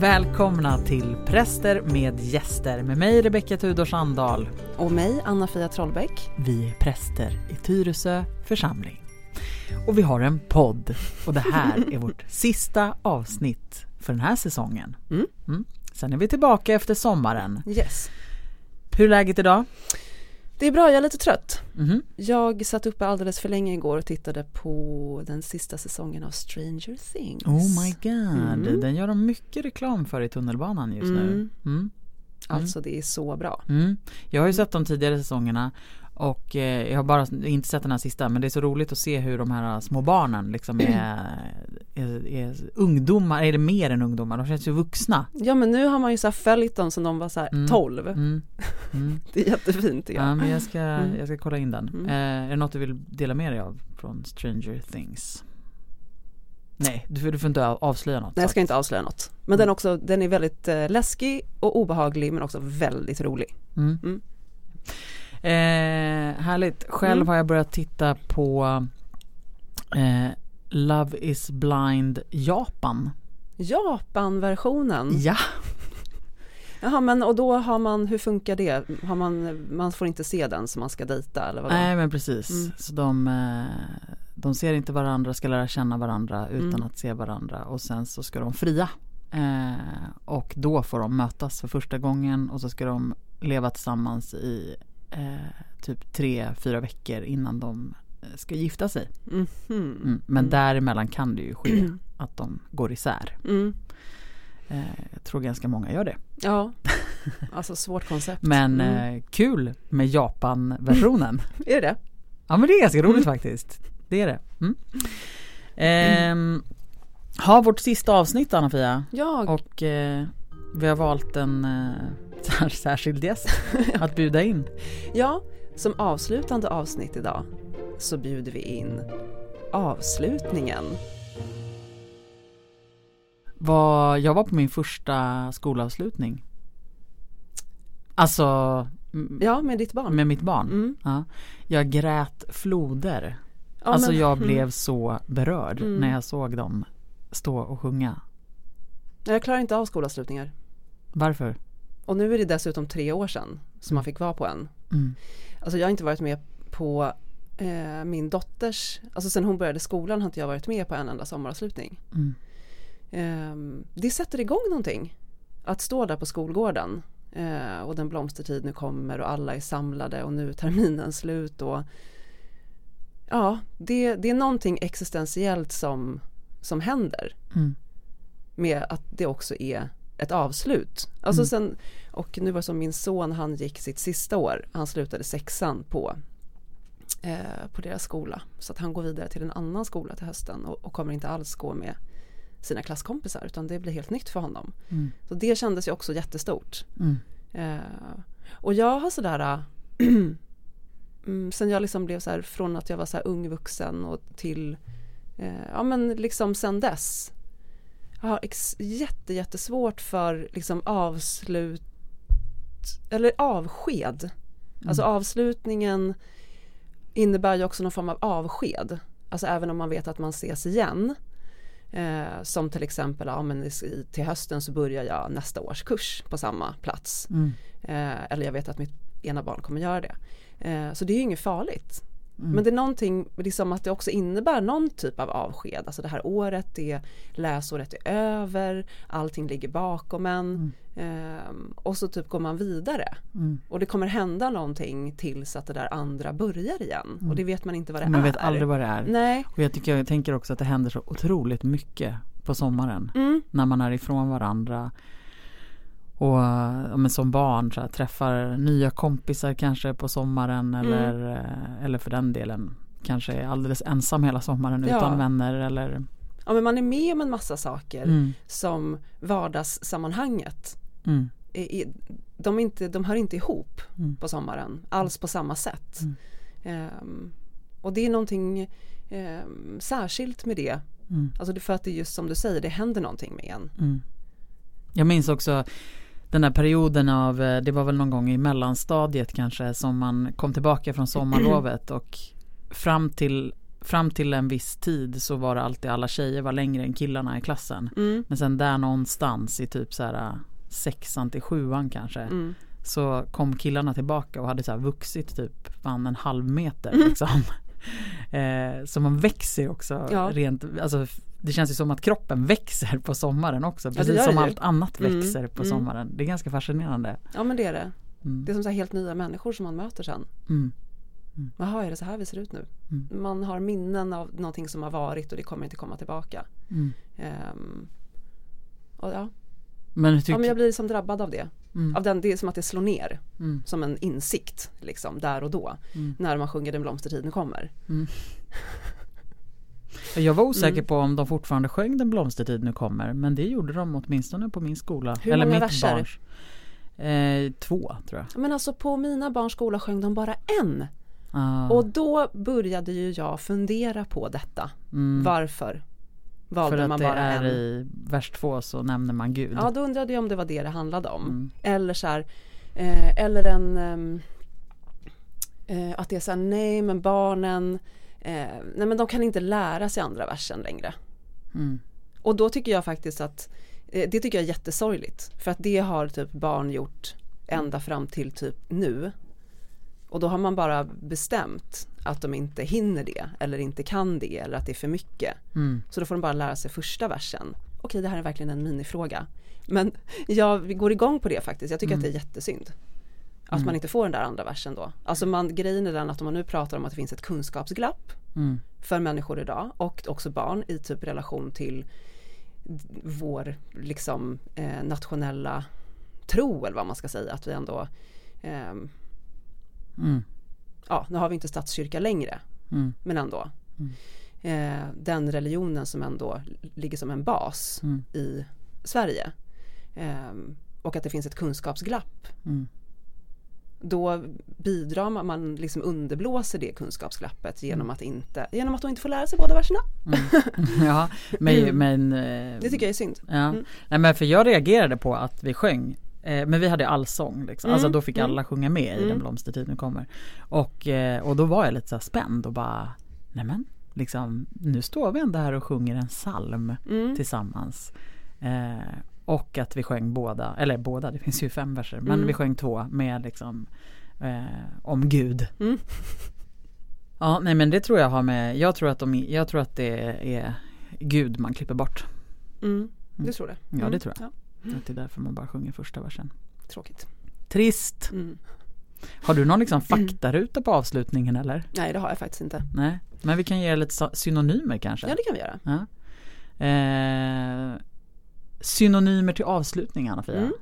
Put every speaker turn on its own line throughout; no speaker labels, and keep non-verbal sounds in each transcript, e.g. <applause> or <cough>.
Välkomna till Präster med gäster med mig Rebecka Tudor Sandahl.
Och mig Anna-Fia Trollbäck.
Vi är präster i Tyresö församling. Och vi har en podd och det här är vårt <laughs> sista avsnitt för den här säsongen.
Mm.
Mm. Sen är vi tillbaka efter sommaren.
Yes.
Hur är läget idag?
Det är bra, jag är lite trött.
Mhm.
Jag satt uppe alldeles för länge igår och tittade på den sista säsongen av Stranger Things.
Oh my god,
Mm.
den gör de mycket reklam för i tunnelbanan just nu.
Mm.
Mm.
Alltså det är så bra.
Mm. Jag har ju sett de tidigare säsongerna och eh, jag har bara inte sett den här sista men det är så roligt att se hur de här små barnen liksom är, <clears throat> är, är ungdomar, eller mer än ungdomar, de känns ju vuxna.
Ja men nu har man ju så här följt dem som de var så här
Mm.
12.
Mm. Mm. <laughs>
Det är jättefint tycker
Ja
jag.
men jag ska,
Mm.
jag ska kolla in den.
Mm.
Eh, är det något du vill dela med dig av från Stranger Things? Nej, du, får- du får inte av- avslöja något.
Nej jag ska inte avslöja något. Men den, också, den är väldigt eh, läskig och obehaglig men också väldigt rolig.
Eh, härligt. Själv
Mm.
har jag börjat titta på eh, Love is blind Japan.
Japan-versionen.
Ja.
Jaha men och då har man, hur funkar det? Har man, man får inte se den som man ska dejta eller vadå?
Nej men precis.
Mm.
Så de, eh, de ser inte varandra, ska lära känna varandra utan
Mm.
att se varandra och sen så ska de fria. Eh, och då får de mötas för första gången och så ska de leva tillsammans i eh, typ tre, fyra veckor innan de eh, ska gifta sig.
Mhm.
Mm. Men
Mm.
däremellan kan det ju ske att de går isär.
Mm.
Eh, jag tror ganska många gör det.
Ja, <laughs> alltså svårt koncept.
Men
Mm.
eh, kul med Japan-versionen. <laughs>
Är det det?
Ja men det är ganska roligt
Mm.
faktiskt. Det är det. Mm. Ehm, har vårt sista avsnitt Anna-Fia
Jag,
och eh, vi har valt en eh, <laughs> sär- särskild gäst att bjuda in. <laughs>
ja, som avslutande avsnitt idag så bjuder vi in avslutningen.
Var, jag var på min första skolavslutning. Alltså
Ja, med ditt barn.
med mitt barn.
Mm.
Ja. Jag grät floder.
Ja,
alltså
men-
jag
mm.
blev så berörd
Mm.
när jag såg dem stå och sjunga.
Jag klarar inte av skolavslutningar.
Varför?
Och nu är det dessutom tre år sedan som man fick vara på en.
Mm.
Alltså jag har inte varit med på eh, min dotters, alltså sen hon började skolan har inte jag varit med på en enda sommaravslutning.
Mm.
Ehm, det sätter igång någonting. Att stå där på skolgården eh, och den blomstertid nu kommer och alla är samlade och nu är terminen slut och ja, det, det är någonting existentiellt som, som händer
Mm.
med att det också är ett avslut. Alltså
Mm.
sen, och nu var det som min son, han gick sitt sista år, han slutade sexan på, eh, på deras skola. Så att han går vidare till en annan skola till hösten och, och kommer inte alls gå med sina klasskompisar utan det blir helt nytt för honom.
Mm.
Så det kändes ju också jättestort.
Mm.
Eh, och jag har sådär <clears throat> mm, sen jag liksom blev så här från att jag var så här ung vuxen och till eh, ja men liksom sen dess jag har ex- jätte, jättesvårt för liksom avslut eller avsked. Alltså avslutningen innebär ju också någon form av avsked. Alltså även om man vet att man ses igen. Eh, som till exempel, ja men i- till hösten så börjar jag nästa års kurs på samma plats.
Mm.
Eh, eller jag vet att mitt ena barn kommer göra det. Eh, så det är ju inget farligt.
Mm.
Men det är någonting, liksom att det också innebär någon typ av avsked. Alltså det här året, det läsåret är över, allting ligger bakom en. Ehm, och så typ går man vidare.
Mm.
Och det kommer hända någonting tills att det där andra börjar igen. Och det vet man inte vad det
Man
är.
vet aldrig vad det är.
Nej.
Och jag, tycker, jag tänker också att det händer så otroligt mycket på sommaren.
Mm.
När man är ifrån varandra. Och ja, men som barn så här, träffar nya kompisar kanske på sommaren
Mm.
eller, eh, eller för den delen kanske är alldeles ensam hela sommaren
Ja.
utan vänner eller
Ja men man är med om en massa saker
mm,
som vardagssammanhanget.
mm,
Är, är, de, är inte, de hör inte ihop
Mm.
på sommaren alls på samma sätt. Ehm, och det är någonting ehm, särskilt med det.
mm,
Alltså det för att det är just som du säger, det händer någonting med en.
mm. Jag minns också den där perioden av, eh, det var väl någon gång i mellanstadiet kanske som man kom tillbaka från sommarlovet <clears throat> och fram till fram till en viss tid så var det alltid alla tjejer var längre än killarna i klassen.
Mm.
Men sen där någonstans i typ så här sexan till sjuan kanske
Mm.
så kom killarna tillbaka och hade så här vuxit typ fan en halv meter
Mm. <laughs>
liksom. eh, så man växer också
Ja.
rent, alltså det känns ju som att kroppen växer på sommaren också. Precis som allt annat
Mm,
växer på
mm.
sommaren. Det är ganska fascinerande.
Ja men det är det.
Mm.
Det är som så här helt nya människor som man möter sen.
Mm.
Jaha, är det så här vi ser ut nu?
Mm.
Man har minnen av någonting som har varit och det kommer inte komma tillbaka.
Mm.
Ehm, och ja.
Men, hur
ja, men
tyck-
jag blir liksom drabbad av det.
mm.
Av den, det är som att det slår ner.
Mm.
Som en insikt liksom där och då.
Mm.
När man sjunger Den blomstertid nu kommer. <laughs>
Jag var osäker
Mm.
på om de fortfarande sjöng Den blomstertid nu kommer men det gjorde de åtminstone på min skola.
Hur
Eller
många
mitt
verser?
barns. Eh, två tror jag.
Men alltså på mina barns skola sjöng de bara en.
Ah,
Och då började ju jag fundera på detta.
mm,
Varför valde
för att
man
det
bara
är
en?
i vers två så nämner man Gud.
Ja, då undrade jag om det var det det handlade om.
Mm.
Eller så här, eh, eller en ehm, eh, att det är så här, nej men barnen, eh, nej men de kan inte lära sig andra versen längre.
Mm.
Och då tycker jag faktiskt att eh, det tycker jag är jättesorgligt. För att det har typ barn gjort ända fram till typ nu. Och då har man bara bestämt att de inte hinner det eller inte kan det eller att det är för mycket.
Mm.
Så då får de bara lära sig första versen. Okej, det här är verkligen en minifråga. Men <laughs> jag går igång på det faktiskt. Jag tycker att det är jättesynd. Att man inte får den där andra versen då. Alltså man, grejen är den att om man nu pratar om att det finns ett kunskapsglapp
Mm.
för människor idag och också barn i typ relation till vår liksom eh, nationella tro eller vad man ska säga att vi ändå ehm,
Mm.
ja nu har vi inte statskyrka längre
Mm.
men ändå eh, den religionen som ändå ligger som en bas
Mm.
i Sverige Ehm, och att det finns ett kunskapsglapp
Mm.
Då bidrar man, man liksom underblåser det kunskapsglappet genom att inte, genom att de inte får lära sig båda verserna. <laughs>
ja, men, men eh,
Det tycker jag är synd.
Ja.
Mm.
Nej men för jag reagerade på att vi sjöng eh, men vi hade allsång liksom.
Mm,
Alltså då fick
mm.
alla sjunga med i
Mm.
Den blomstertid nu kommer. Och, eh, och då var jag lite så spänd och bara Nämen, liksom nu står vi ändå här och sjunger en psalm
Mm.
tillsammans. Eh, och att vi sjöng båda, eller båda, det finns ju fem verser, men
Mm.
vi sjöng två med liksom eh, om Gud.
Mm.
Ja, nej men det tror jag har med, jag tror att, de, jag tror att det är Gud man klipper bort.
Mm. Du tror det?
Ja, det
Mm.
tror jag.
Ja,
Att det är därför man bara sjunger första versen.
tråkigt.
Trist.
Mm.
Har du någon liksom faktaruta på avslutningen eller?
Nej, det har jag faktiskt inte.
Nej. Men vi kan ge lite synonymer kanske.
Ja, det kan vi göra.
Ja. Eh, synonymer till avslutning Anna-Fia.
Mm.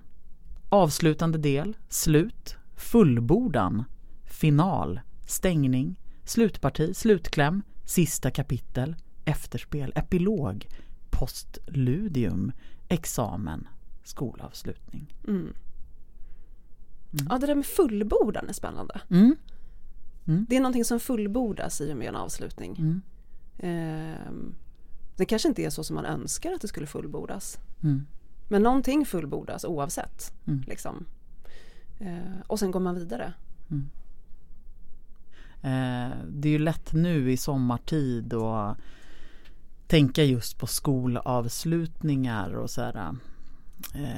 Avslutande del, slut, fullbordan, final, stängning, slutparti, slutkläm, sista kapitel, efterspel, epilog, postludium, examen, skolavslutning.
Mm. Ja, det där med fullbordan är spännande.
Mm.
Det är någonting som fullbordas i och med en avslutning.
Mm.
Ehm, det kanske inte är så som man önskar att det skulle fullbordas.
Mm.
Men någonting fullbordas oavsett.
Mm.
Liksom. Eh, och sen går man vidare.
Eh, det är ju lätt nu i sommartid och tänka just på skolavslutningar och så här. Eh,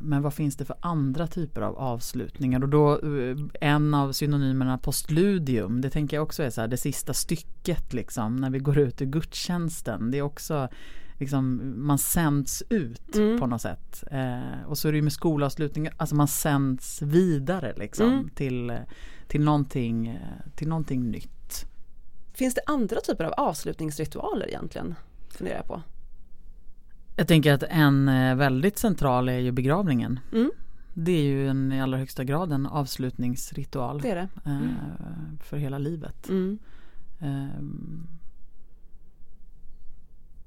men vad finns det för andra typer av avslutningar? Och då eh, en av synonymerna postludium, det tänker jag också är så här det sista stycket liksom när vi går ut ur gudstjänsten. Det är också liksom man sänds ut
Mm.
på något sätt. Eh, och så är det ju med skolavslutningar, alltså man sänds vidare liksom
Mm.
till, till, någonting, till någonting nytt.
Finns det andra typer av avslutningsritualer egentligen? Funderar jag på.
Jag tänker att en eh, väldigt central är ju begravningen.
Mm,
Det är ju en, i allra högsta grad en avslutningsritual
det det.
eh, för hela livet.
Mm,
Ehm,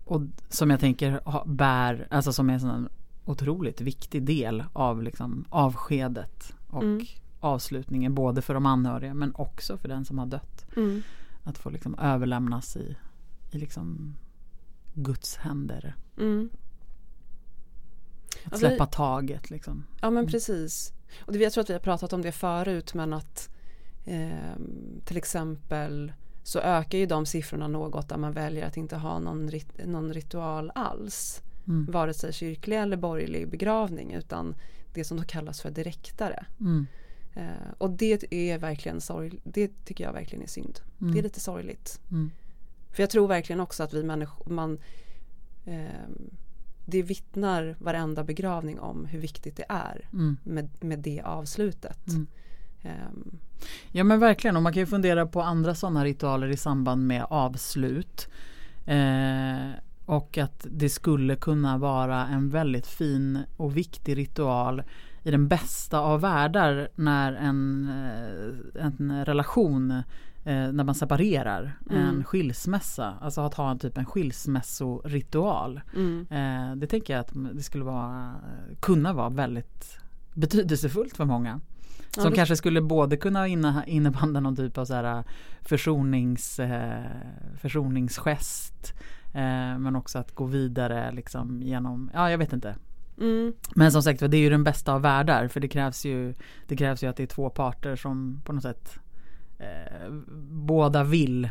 och som jag tänker bär, alltså som är en otroligt viktig del av liksom avskedet och
Mm.
avslutningen både för de anhöriga men också för den som har dött.
mm,
Att få liksom överlämnas i, i liksom Guds händer.
mm.
Att
vi-
släppa taget liksom.
Ja men precis. Och det, jag tror att vi har pratat om det förut men att ehm, till exempel så ökar ju de siffrorna något där man väljer att inte ha någon, rit någon ritual alls.
Mm.
Vare sig kyrklig eller borgerlig begravning utan det som då kallas för direktare.
Mm.
Eh, och det är verkligen sorg, det tycker jag verkligen är synd.
Mm.
Det är lite sorgligt.
Mm.
För jag tror verkligen också att vi människor, man eh, det vittnar varenda begravning om hur viktigt det är
Mm.
med, med det avslutet.
Mm.
Ehm,
Ja men verkligen och man kan ju fundera på andra sådana ritualer i samband med avslut. Eh, och att det skulle kunna vara en väldigt fin och viktig ritual i den bästa av världar när en, eh, en relation eh, när man separerar,
Mm.
en skilsmässa, alltså att ha en typ en skilsmässoritual.
mm,
Eh, det tänker jag att det skulle vara, kunna vara väldigt betydelsefullt för många.
Ja,
Som
det-
kanske skulle både kunna inne- innebära någon typ av så här försonings, eh, försoningsgest eh, men också att gå vidare liksom genom, ja jag vet inte.
mm,
Men som sagt det är ju den bästa av världar för det krävs ju Det krävs ju att det är två parter som på något sätt eh, Båda vill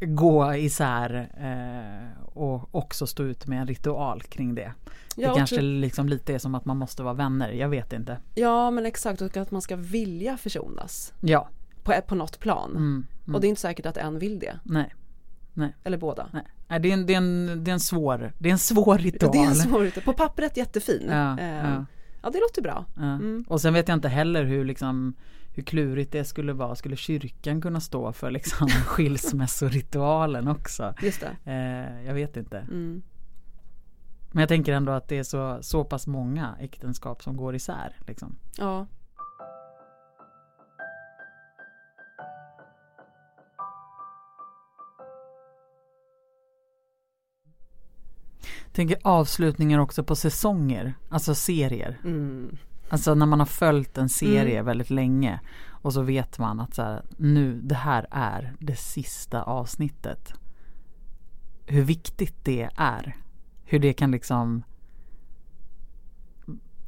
gå isär eh, och också stå ut med en ritual kring det.
ja,
det kanske liksom lite är som att man måste vara vänner, jag vet inte.
ja men exakt och att man ska vilja försonas
Ja.
på, på något plan.
Mm, mm.
Och det är inte säkert att en vill det.
Nej.
Eller båda.
Nej, Nej, det, är en, det, är en, det är en svår, det är en svår ritual.
Det är en svår, på pappret jättefin.
Ja,
Eh,
ja,
ja, det låter bra.
ja.
Mm.
Och sen vet jag inte heller hur liksom hur klurigt det skulle vara. Skulle kyrkan kunna stå för liksom <laughs> skilsmässoritualen också?
Just det.
Eh, jag vet inte.
Mm.
Men jag tänker ändå att det är så, så pass många äktenskap som går isär. Liksom.
Ja.
Tänker avslutningar också på säsonger, alltså serier.
Mm.
Alltså när man har följt en serie
Mm.
väldigt länge och så vet man att så här, nu, det här är det sista avsnittet. Hur viktigt det är. Hur det kan liksom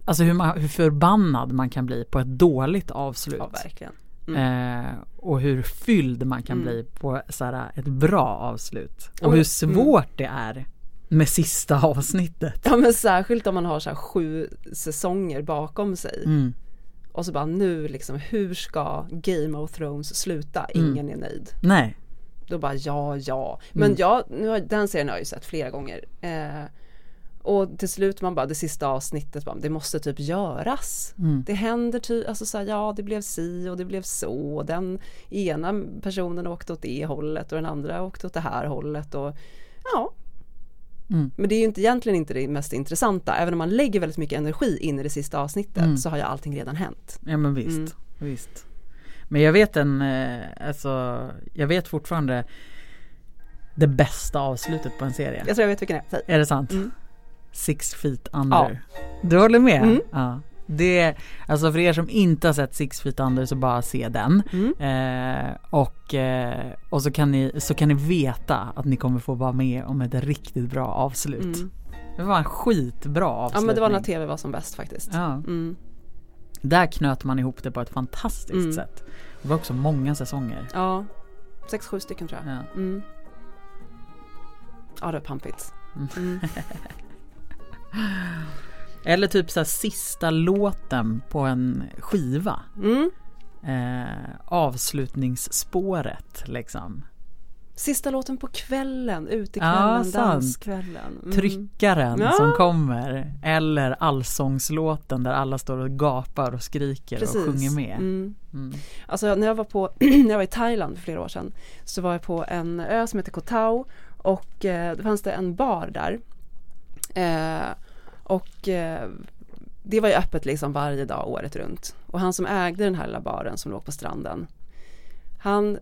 Alltså hur, man, hur förbannad man kan bli på ett dåligt avslut.
ja, verkligen.
Eh, och hur fylld man kan
Mm.
bli på så här, ett bra avslut. Och hur svårt det är med sista avsnittet.
Ja men särskilt om man har så här sju säsonger bakom sig.
Mm.
Och så bara nu liksom hur ska Game of Thrones sluta?
Mm.
Ingen är nöjd.
Nej.
Då bara ja, ja. Men
Mm.
jag, nu har, den serien har jag ju sett flera gånger. Eh, och till slut man bara det sista avsnittet, bara, det måste typ göras.
Mm.
Det händer ty, alltså så här, ja det blev si och det blev så. Och den ena personen åkte åt det hållet och den andra åkte åt det här hållet. Och, ja.
Mm.
Men det är ju inte, egentligen inte det mest intressanta. Även om man lägger väldigt mycket energi in i det sista avsnittet
Mm.
så har ju allting redan hänt.
Ja men visst,
Mm.
visst. Men jag vet en, eh, alltså, jag vet fortfarande det bästa avslutet på en serie.
Jag tror jag vet vilken det är.
Är det sant?
Mm.
Six feet under. Du håller med?
Mm.
Ja. Det, alltså för er som inte har sett Six feet under så bara se den.
Mm.
Eh, och eh, och så, kan ni, så kan ni veta att ni kommer få vara med om ett riktigt bra avslut.
Mm.
Det var en skitbra
Ja
avslutning.
men det var när tv var som bäst faktiskt.
Ja.
Mm.
Där knöt man ihop det på ett fantastiskt
Mm.
sätt. Det var också många säsonger.
Ja, sex, sju stycken tror jag.
Ja.
Mm. Ja, det var pampigt. <laughs>
Eller typ så sista låten på en skiva.
Mm.
Eh, avslutningsspåret liksom.
Sista låten på kvällen,
Ja,
utekvällen,
sant.
danskvällen. Mm.
Tryckaren
Ja.
som kommer. Eller allsångslåten där alla står och gapar och skriker
Precis.
och sjunger med.
Mm.
Mm.
Alltså när jag var på, <clears throat> när jag var i Thailand för flera år sedan så var jag på en ö som heter Koh Tao och eh, det fanns det en bar där. Eh, och eh, det var ju öppet liksom varje dag året runt. Och han som ägde den här lilla baren som låg på stranden han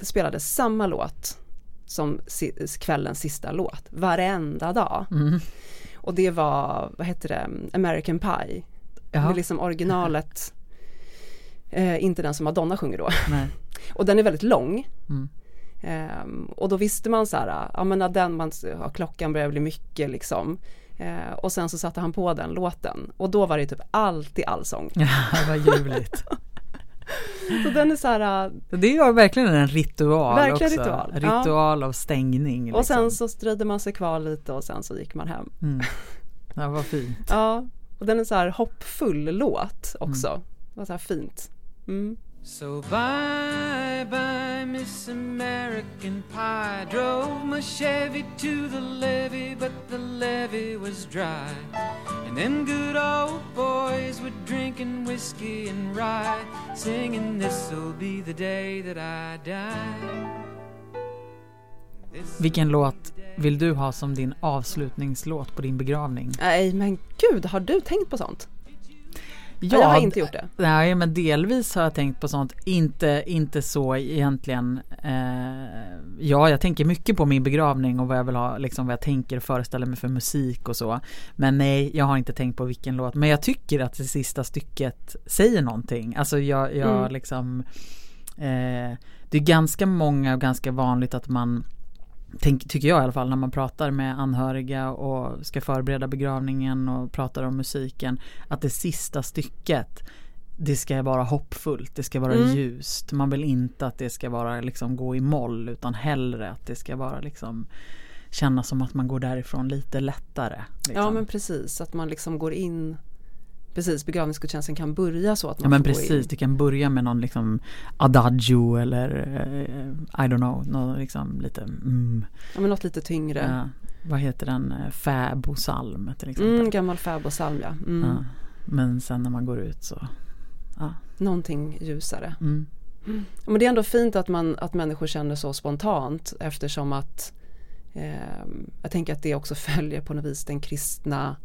spelade samma låt som si- kvällens sista låt varenda dag.
Mm.
Och det var, vad heter det, American Pie. Det
Jaha.
är liksom originalet, eh, inte den som Madonna sjunger då.
Nej. <laughs>
Och den är väldigt lång.
Mm.
Ehm, och då visste man så här, ja men när den, man, ja, klockan börjar bli mycket liksom. Eh, och sen så satte han på den låten och då var det typ alltid allsång. <laughs>
Ja, vad ljuvligt.
Så den är så här. äh,
Det är verkligen en ritual
Verkligen
också.
ritual,
En
ja.
Ritual av stängning. Liksom.
Och sen så strödde man sig kvar lite och sen så gick man hem.
Mm. Ja, vad fint.
Ja, och den är så här hoppfull låt också. Det var så här fint. Mm.
So bye bye, Miss American Pie. Drove my Chevy to the levee, but the levee was dry. And them good old boys were drinking whiskey and rye, singing, This'll be the day that I die.
Vilken låt vill du ha som din avslutningslåt på din begravning?
Nej men gud, har du tänkt på sånt? Ja, jag har inte gjort det.
Nej, men delvis har jag tänkt på sånt. Inte, inte så egentligen. Eh, ja, jag tänker mycket på min begravning och vad jag vill ha, liksom vad jag tänker och föreställer mig för musik och så. Men nej, jag har inte tänkt på vilken låt. Men jag tycker att det sista stycket säger någonting. Alltså jag, jag
Mm.
liksom eh, Det är ganska många och ganska vanligt att man Tänk, tycker jag i alla fall när man pratar med anhöriga och ska förbereda begravningen och pratar om musiken att det sista stycket det ska vara hoppfullt, det ska vara
Mm.
ljust. Man vill inte att det ska vara liksom gå i moll utan hellre att det ska vara liksom kännas som att man går därifrån lite lättare. Liksom.
Ja men precis, att man liksom går in Precis, begravningsgudstjänsten kan börja så att man
Ja men precis, det kan börja med någon liksom adagio eller eh, I don't know, någon liksom lite mm,
Ja men något lite tyngre.
ja, vad heter den, Eh, fäbodsalm till exempel.
Mm, gammal fäbodpsalm ja. Mm.
ja. Men sen när man går ut så, ja.
Någonting ljusare.
Mm.
Men det är ändå fint att, man, att människor känner så spontant eftersom att eh, jag tänker att det också följer på något vis den kristna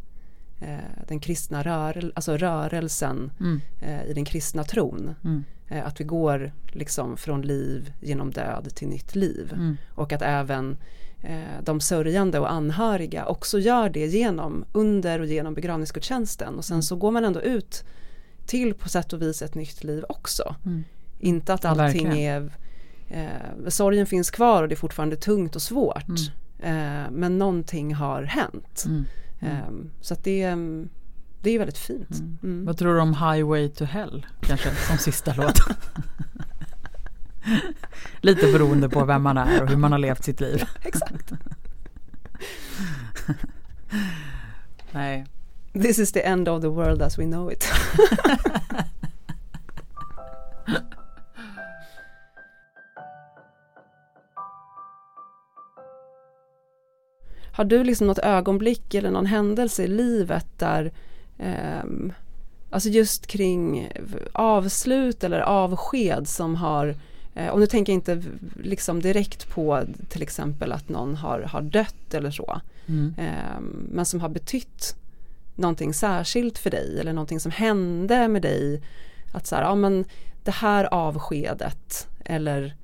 den kristna rörel, alltså rörelsen
Mm.
eh, i den kristna tron.
Mm.
Eh, att vi går liksom från liv genom död till nytt liv.
Mm.
Och att även eh, de sörjande och anhöriga också gör det genom, under och genom begravningsgudstjänsten. Och sen så går man ändå ut till på sätt och vis ett nytt liv också.
Mm.
Inte att allting
verkligen.
är, eh, sorgen finns kvar och det är fortfarande tungt och svårt.
Mm.
Eh, men någonting har hänt.
Mm.
Eh, så att det, är- det är väldigt fint.
Mm.
Mm.
Vad tror du om Highway to Hell? Kanske som sista <laughs> låt. Lite beroende på vem man är och hur man har levt sitt liv. <laughs>
Exakt.
Nej.
This is the end of the world as we know it. <laughs> Har du liksom något ögonblick eller någon händelse i livet där ehm, Alltså just kring avslut eller avsked som har eh, Och nu tänker jag inte liksom direkt på till exempel att någon har, har dött eller så
Mm.
Ehm, men som har betytt någonting särskilt för dig eller någonting som hände med dig. Att så här, ja men det här avskedet eller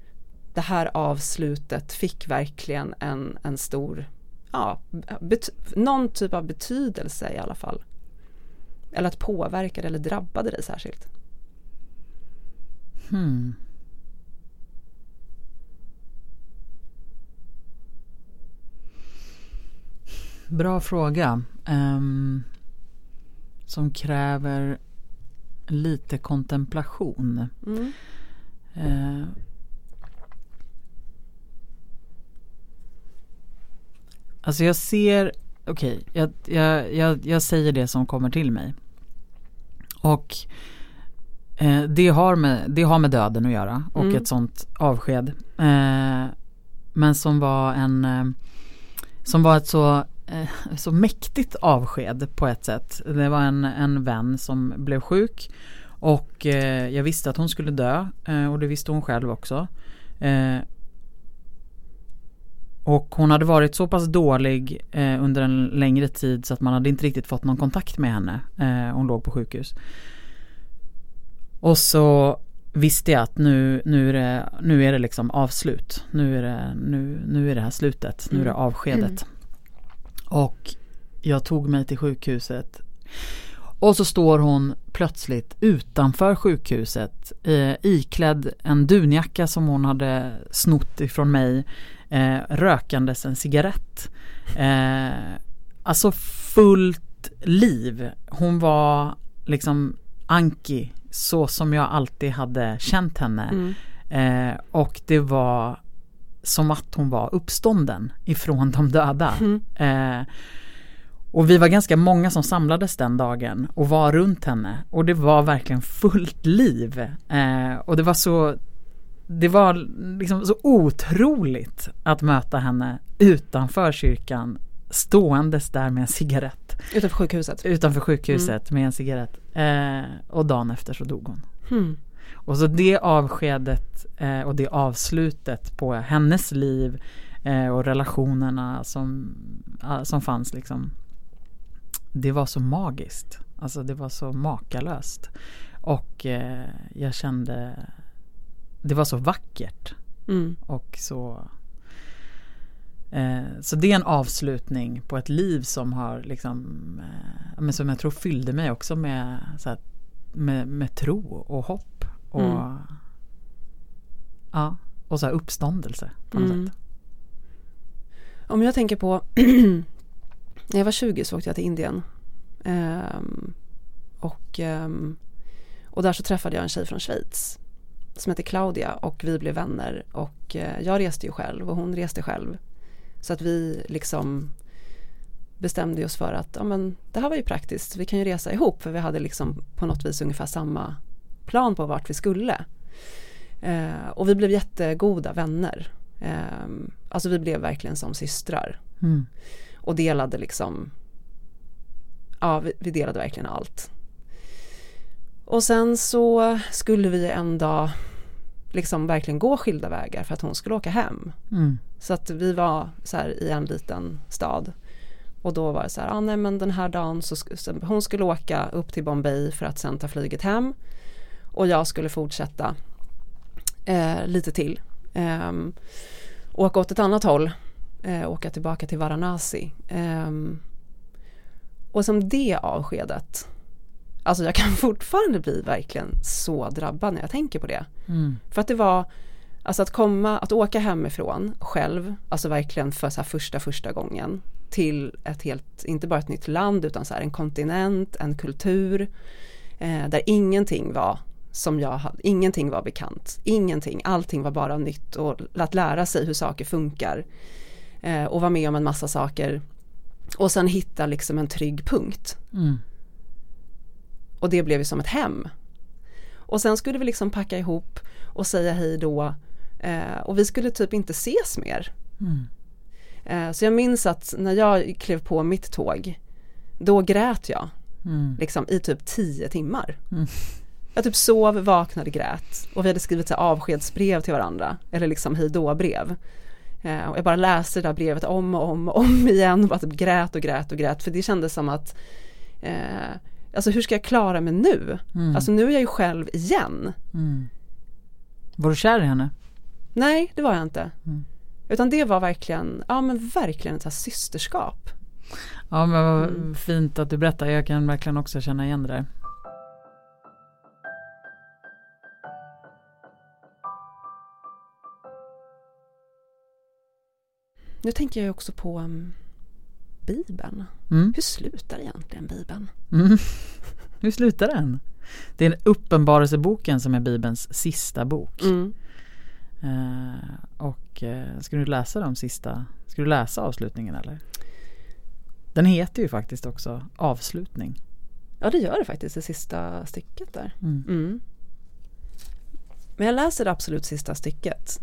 det här avslutet fick verkligen en, en stor, ja, någon typ av betydelse i alla fall. Eller att påverka eller drabbade dig särskilt.
Hmm. Bra fråga. Ehm, som kräver lite kontemplation.
Mm.
Eh, alltså jag ser, okej, jag, jag, jag, jag säger det som kommer till mig. Och eh, det, har med, det har med döden att göra och
Mm.
ett sånt avsked. Eh, men som var en, eh, som var ett så, eh, så mäktigt avsked på ett sätt. Det var en, en vän som blev sjuk och eh, jag visste att hon skulle dö eh, och det visste hon själv också. Och hon hade varit så pass dålig eh, under en längre tid så att man hade inte riktigt fått någon kontakt med henne. Eh, hon låg på sjukhus. Och så visste jag att nu, nu, är, det, nu är det liksom avslut. Nu är det, nu, nu är det här slutet. Nu är det
Mm.
avskedet. Och jag tog mig till sjukhuset. Och så står hon plötsligt utanför sjukhuset eh, iklädd en dunjacka som hon hade snott ifrån mig. Eh, rökandes en cigarett. Eh, alltså fullt liv. Hon var liksom Anki så som jag alltid hade känt henne.
Mm.
Eh, och det var som att hon var uppstånden ifrån de döda. <laughs>
Mm.
Eh, och vi var ganska många som samlades den dagen och var runt henne. Och det var verkligen fullt liv. Eh, och det var så det var liksom så otroligt att möta henne utanför kyrkan ståendes där med en cigarett.
Utanför sjukhuset.
Utanför sjukhuset med en cigarett. Eh, och dagen efter så dog hon.
Mm.
Och så det avskedet eh, och det avslutet på hennes liv eh, och relationerna som, som fanns liksom. Det var så magiskt. Alltså det var så makalöst. Och eh, jag kände det var så vackert
Mm.
och så eh, så det är en avslutning på ett liv som har liksom eh, men som jag tror fyllde mig också med, så här, med, med tro och hopp och
Mm.
ja, och så här uppståndelse på något
Mm.
sätt.
Om jag tänker på <clears throat> när jag var 20 så åkte jag till Indien. Ehm, och, ehm, och där så träffade jag en tjej från Schweiz som heter Claudia och vi blev vänner och eh, jag reste ju själv och hon reste själv. Så att vi liksom bestämde oss för att ja, men, det här var ju praktiskt, vi kan ju resa ihop för vi hade liksom på något vis ungefär samma plan på vart vi skulle. Eh, och vi blev jättegoda vänner. Eh, alltså vi blev verkligen som systrar
Mm.
och delade liksom ja vi, vi delade verkligen allt och sen så skulle vi en dag liksom verkligen gå skilda vägar för att hon skulle åka hem.
Mm.
så att vi var så här i en liten stad. Och då var det så här, ah, nej men den här dagen så, hon skulle åka upp till Bombay för att sen ta flyget hem. Och jag skulle fortsätta eh, lite till. Ehm, åka åt ett annat håll eh, åka tillbaka till Varanasi. Ehm, och som det avskedet alltså jag kan <laughs> fortfarande bli verkligen så drabbad när jag tänker på det
Mm.
för att det var Alltså att komma, att åka hemifrån själv, alltså verkligen för så första första gången till ett helt, inte bara ett nytt land utan så här en kontinent, en kultur eh, där ingenting var som jag hade, ingenting var bekant, ingenting, allting var bara nytt och att lära sig hur saker funkar eh, och vara med om en massa saker och sen hitta liksom en trygg punkt
Mm.
Och det blev ju som ett hem. Och sen skulle vi liksom packa ihop och säga hej då eh, och vi skulle typ inte ses mer.
Mm.
Eh, så jag minns att när jag klev på mitt tåg då grät jag
Mm.
liksom i typ tio timmar.
Mm.
Jag typ sov, vaknade, grät och vi hade skrivit så avskedsbrev till varandra eller liksom hej då brev. Eh, och jag bara läste det där brevet om och om och om igen och bara typ grät och grät och grät för det kändes som att eh, Alltså hur ska jag klara mig nu?
Mm.
Alltså nu är jag ju själv igen.
Mm. Var du kär i henne?
Nej, det var jag inte.
Mm.
Utan det var verkligen, ja men verkligen ett här systerskap.
Ja men vad
Mm.
fint att du berättar. Jag kan verkligen också känna igen det där.
Nu tänker jag också på um, Bibeln.
Mm.
Hur slutar egentligen Bibeln?
Mm. Hur slutar den? Det är Uppenbarelseboken som är Bibelns sista bok.
Mm.
Eh, och eh, ska du läsa de sista? Ska du läsa avslutningen eller? Den heter ju faktiskt också avslutning.
Ja det gör det faktiskt, det sista stycket där.
Mm.
Mm. Men jag läser det absolut sista stycket.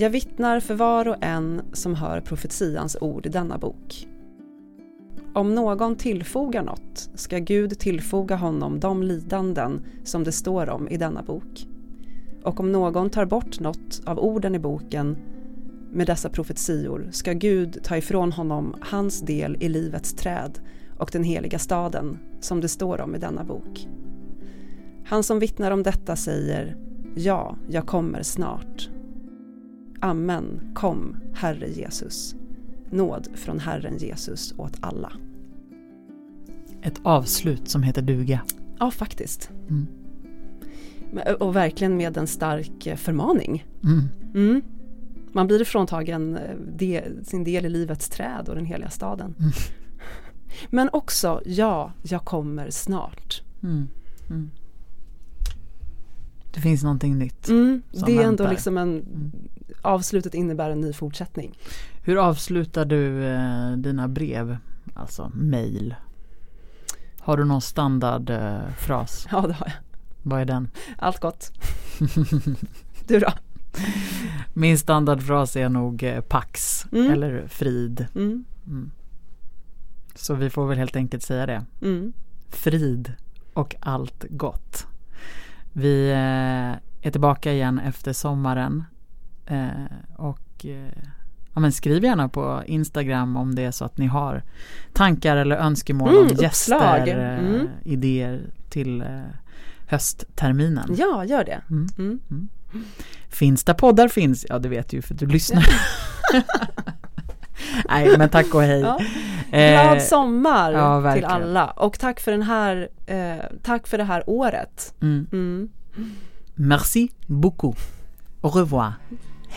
Jag vittnar för var och en som hör profetians ord i denna bok. Om någon tillfogar något ska Gud tillfoga honom de lidanden som det står om i denna bok. Och om någon tar bort något av orden i boken med dessa profetior ska Gud ta ifrån honom hans del i livets träd och den heliga staden som det står om i denna bok. Han som vittnar om detta säger Ja, jag kommer snart. Amen, kom, Herre Jesus. Nåd från Herren Jesus åt alla.
Ett avslut som heter duga.
Ja, faktiskt.
Mm.
Och verkligen med en stark eh, förmaning.
Mm.
Mm. Man blir fråntagen eh, sin del i livets träd och den heliga staden.
Mm. <laughs>
Men också, ja, jag kommer snart.
Mm. Mm. Det finns någonting nytt.
Det är ändå
väntar.
liksom en. Avslutet innebär en ny fortsättning.
Hur avslutar du eh, dina brev? Alltså mail. Har du någon standardfras? Eh? <laughs>
Ja, det har jag.
Vad är den?
Allt gott. <laughs> Du då?
Min standardfras är nog eh, Pax
Mm.
eller Frid.
Mm,
Mm. Så vi får väl helt enkelt säga det.
mm.
Frid och allt gott. Vi eh, är tillbaka igen efter sommaren. Eh, och eh, ja, men skriv gärna på Instagram om det är så att ni har tankar eller önskemål
Mm,
om gäster, eh,
Mm.
idéer till höstterminen.
Ja, gör det.
Mm.
Mm.
Finns där poddar finns? Ja, det vet du ju för att du lyssnar. <laughs> Nej, men tack och hej.
Ja. Glad sommar
ja,
till alla och tack för den här, eh, tack för det här året.
mm.
Mm.
Merci beaucoup. Au revoir.